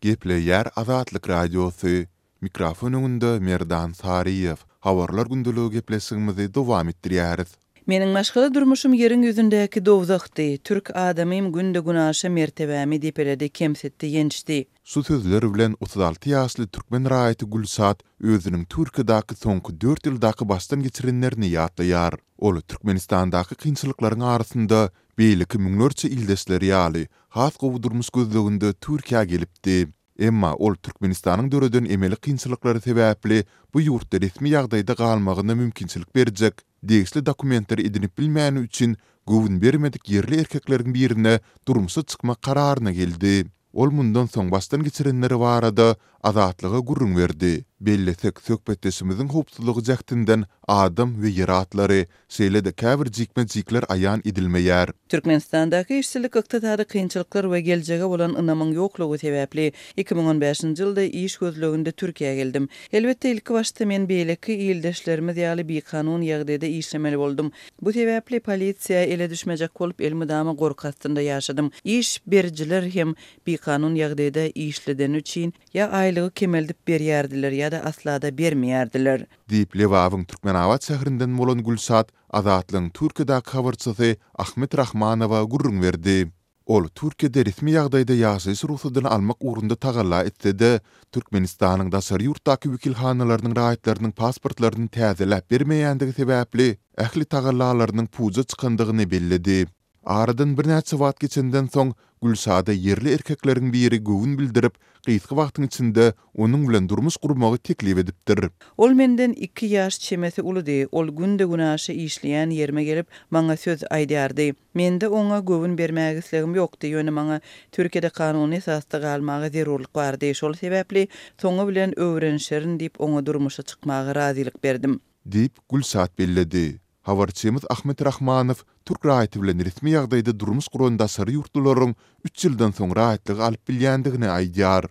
Gepleýär Azatlyk Radiosy, Mikrofon öňünde Merdan Saryýew. Habarlar gündəligi gepleşigimizi dowam etdirýäris. Meniň maşgala durmuşym ýeriň ýüzündäki dowzahdy. Türk adamym günde gün aşa mertebämi depeledi, kemsitdi, ýençdi. Şu sözler bilen otuz alty ýaşly türkmen raýaty Gülşat özüniň Türkiýedaky soňky dört ýyldaky başdan geçirenlerini ýatlaýar. Ol Türkmenistandaky kynçylyklaryň arasynda Beýleki müňlerçe ildeşleri ýaly, has gowy durmuş gözleginde Türkiýä gelipdi. Emma ol Türkmenistanyň döreden emeli kynçylyklary sebäpli bu ýurtda resmi ýagdaýda galmagyna mümkinçilik berjek degişli dokumentleri edinip bilmäni üçin göwün bermedik ýerli erkekleriň birine durmuşa çykmak kararyna geldi. Ol mundan soň başdan geçirenleri barada Azatlyga gürrüň berdi. Bellesek, söhbetdeşimiziň howpsuzlygy jähtinden adam we ýeratlary, şeýle-de käbir jikme-jikler aýan edilmeýär. Türkmenistandaky işsizlik, ykdysady kynçylyklar we geljege bolan ynamyň ýoklugy sebäpli, iki müň on bäşinji ýylda iş gözleginde Türkiýä geldim. Elbetde, ilkibaşda men beýleki ildeşlerimiz ýaly bikanun ýagdaýda işlemeli boldum. Bu sebäpli polisiýa ele düşmejek bolup elmydama gorky astynda ýaşadym. Iş berijiler hem bikanun ýagdaýda işledeni üçin ýa aýlygy kemeldip berýärdiler ýa-da aslada bermeýärdiler. Diýip, Lebabyň Türkmenabat şäherinden bolan Gülşat Azatlygyň Türkiýedäki habarçysy Ahmet Rahmanowa gürrüň berdi. Ol Türkiýede resmi ýagdaýda ýaşaýyş rugsadyny almak ugrunda tagalla etse-de, Türkmenistanyň daşary ýurtdaky wekilhanalarynyň raýatlarynyň pasportlaryny täzeläp bermeýändigi sebäpli, ähli tagallalarynyň puja çykandygyny belledi. Aradan birnäçe wagt geçenden soň, Gülşada ýerli erkekleriň biri göwün bildirip, gysga wagtyň içinde Onuň bilen durmuş gurmagy teklip edipdir. Ol menden iki ýaş çemesi uludy. Ol günde-günaşa işleýän ýerime gelip, maňa söz aýdardy. Mende oňa göwün bermäge islegim ýokdy, ýöne maňa Türkiýede kanuny esasda galmaga zerurlyk bardy. Şol sebäpli soňy bilen öwrenişerin diýip, oňa durmuşa çykmaga razylyk berdim. Diýip, Gülşat belledi. Habarçymyz Ahmet Rahmanow türk raýaty bilen resmi ýagdaýda durmuş guran daşary ýurtlularyň üç ýyldan soň raýatlygy alyp bilýändigini aýdýar.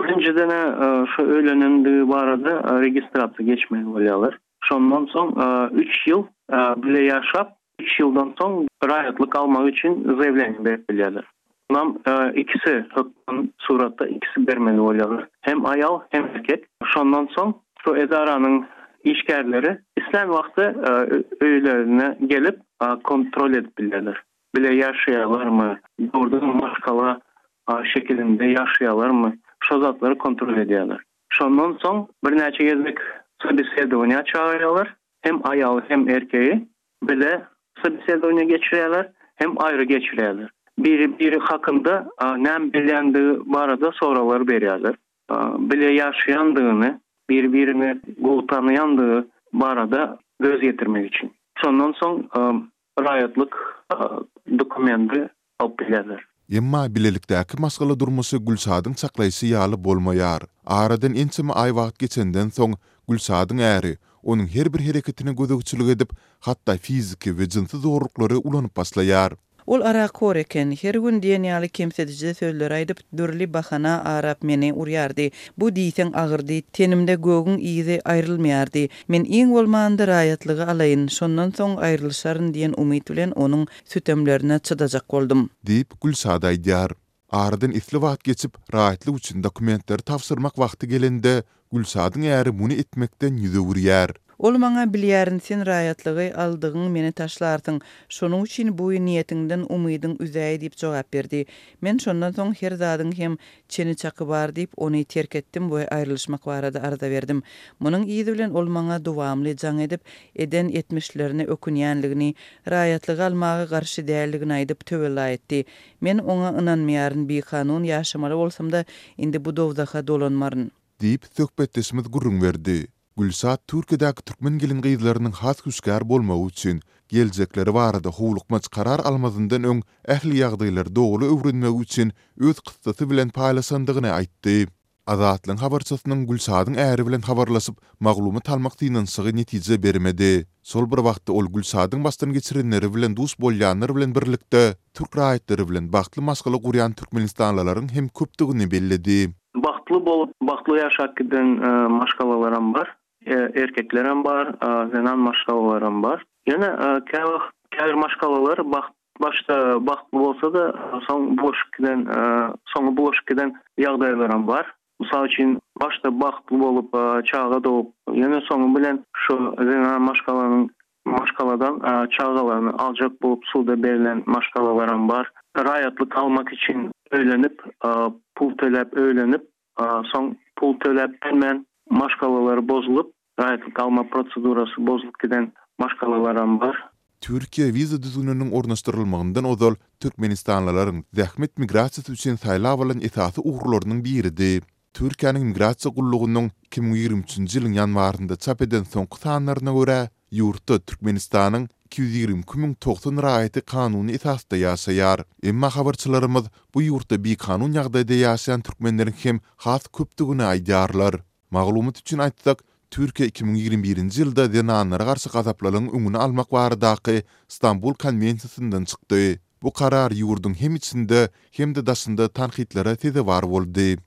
Birinjiden-ä şu öýlenendigi barada registrasiýa geçmeli bolýarlar. Şondan soň üç ýyl bile ýaşap, üç ýyldan soň raýatlyk almak üçin zaýawleniýa berip bilýärler. Ynam ikisi hökman suratda ikisi bermeli bolýarlar. Hem aýal hem erkek. Şondan soň şu edaranyň işgärleri islän wagty öýlerine gelip kontrol edip bilýärler. Bile ýaşaýarlarmy, dogrudanam maşgala şekilinde ýaşaýarlarmy şo zatlary kontrol edýärler. Şondan soň birnäçe gezek sobesedowanyýa çagyrýarlar. Hem aýaly hem erkegi bile sobesedowaniýa geçirýärler, hem aýry geçirýärler. Biri-biri hakynda näme bilýändigi barada soraglar berýärler. Bile ýaşaýandygyny, biri-birini gowy tanaýandygy barada göz ýetirmek üçin. Şondan soň raýatlyk dokumenti Hop bileler. Emma bilelikdäki maşgala durmuşy Gülşadyň çaklaýşy ýaly bolmaýar. Aradan ençeme aý wagt geçenden soň, Gülşadyň äri onuň her bir hereketine gözegçilik edip, hatda fiziki we jynsy zorluklary ulanyp başlaýar. Ol arakhor eken. Her gün diýen ýaly kemsidiji sözleri aýdyp, dürli bahana arap meni urýardy. Bu diýseň agyrdy. Tenimde gögüň yzy aýrylmaýardy. Men iň bolmanda raýatlygy alaýyn, şondan soň aýrylyşaryn diýen umyt bilen onuň sütemlerine çydajak boldum. Diýip, Gülşat aýdýar. Aradan esli wagt geçip, raýatlyk üçin dokumentleri tabşyrmak wagty gelende, Gülşadyň äri muny etmekden ýüz öwürýär. Ol maňa, Bilýärin, sen raýatlygy aldygyň meni taşlarsyň, şonuň üçin bu niýetiňden umydyň üzäý diýip jogap berdi. Men şondan soň her zadyň hem Çeni çaky bar diýip, ony terk etdim we aýrylyşmak barada arza berdim. Munuň yzy bilen ol maňa dowamly jaň edip, eden etmişlerine ökünýänligini, raýatlygy almaga garşy däldigini aýdyp, töwella etdi. Men oňa ynanmaýaryn, bikanun ýaşamaly bolsam-da, indi bu dowzaha dolanmaryn. Diýip, söhbetdeşimiz gürrüň berdi. Gülşat Türkiýedäki türkmen gelin-gyzlarynyň has hüşgär bolmagy üçin, geljekleri barada howlukmaç karar almazyndan öň ähli ýagdaýlary doly öwrenmegi üçin öz kyssasy bilen paýlaşandygyny aýtdy. Azatlygyň habarçysynyň Gülşadyň äri bilen habarlaşyp, maglumat almak synanyşygy netije bermedi. Şol bir wagtda ol Gülşadyň başdan geçirenleri bilen duş bolýanlar bilen birlikde, türk raýatlary bilen bagtly maşgala gurýan türkmenistanlylaryň hem köpdügini belledi. Bagtly bolup, bagtly ýaşap giden maşgalalaram bar. Erkeklerem bar, zenan maşgalalaram bar. Ýöne käwagt käbir maşgalalar bagt başda bagtly bolsa-da, soň bulaşyp giden, soňy bulaşyp giden ýagdaýlaram bar. Mysal üçin, başda bagtly bolup, çaga dogup, ýöne soňy bilen şu zenan maşgalanyň maşgaladan çagalaryny aljak bolup suda berlen maşgalalaram bar. Raýatlyk almak üçin öýlenip, pul töläp öýlenip, soň pul töläp bermän maşgalalary bozulyp, Raýatlyk alma prosedurasy bozulyp giden maşgalalaram bar. Türkiýä wiza düzgüniniň ornaşdyrylmagyndan ozal türkmenistanlylaryň zähmet migrasiýasy üçin saýlap alan esasy ugurlarynyň biridi. Türkiýäniň Migrasiýa gullugynyň iki müň ýigrimi üçünji ýylyň ýanwarynda çap eden soňky sanlaryna görä, ýurtda Türkmenistanyň iki ýüz ýigrimi iki müň togsan raýaty kanuny esasda ýaşaýar. Emma habarçylarymyz bu ýurtda bikanun ýagdaýda ýaşaýan türkmenleriň hem has köpdügini aýdýarlar. Maglumat üçin aýtsak, Türkiýe iki müň ýigrimi birinji ýylda zenanlara garşy gazaplalygyň öňüni almak baradaky Stambul konwensiýasyndan çykdy. Bu karar ýurduň hem içinde, hem-de daşynda tankytlara sezewar boldy.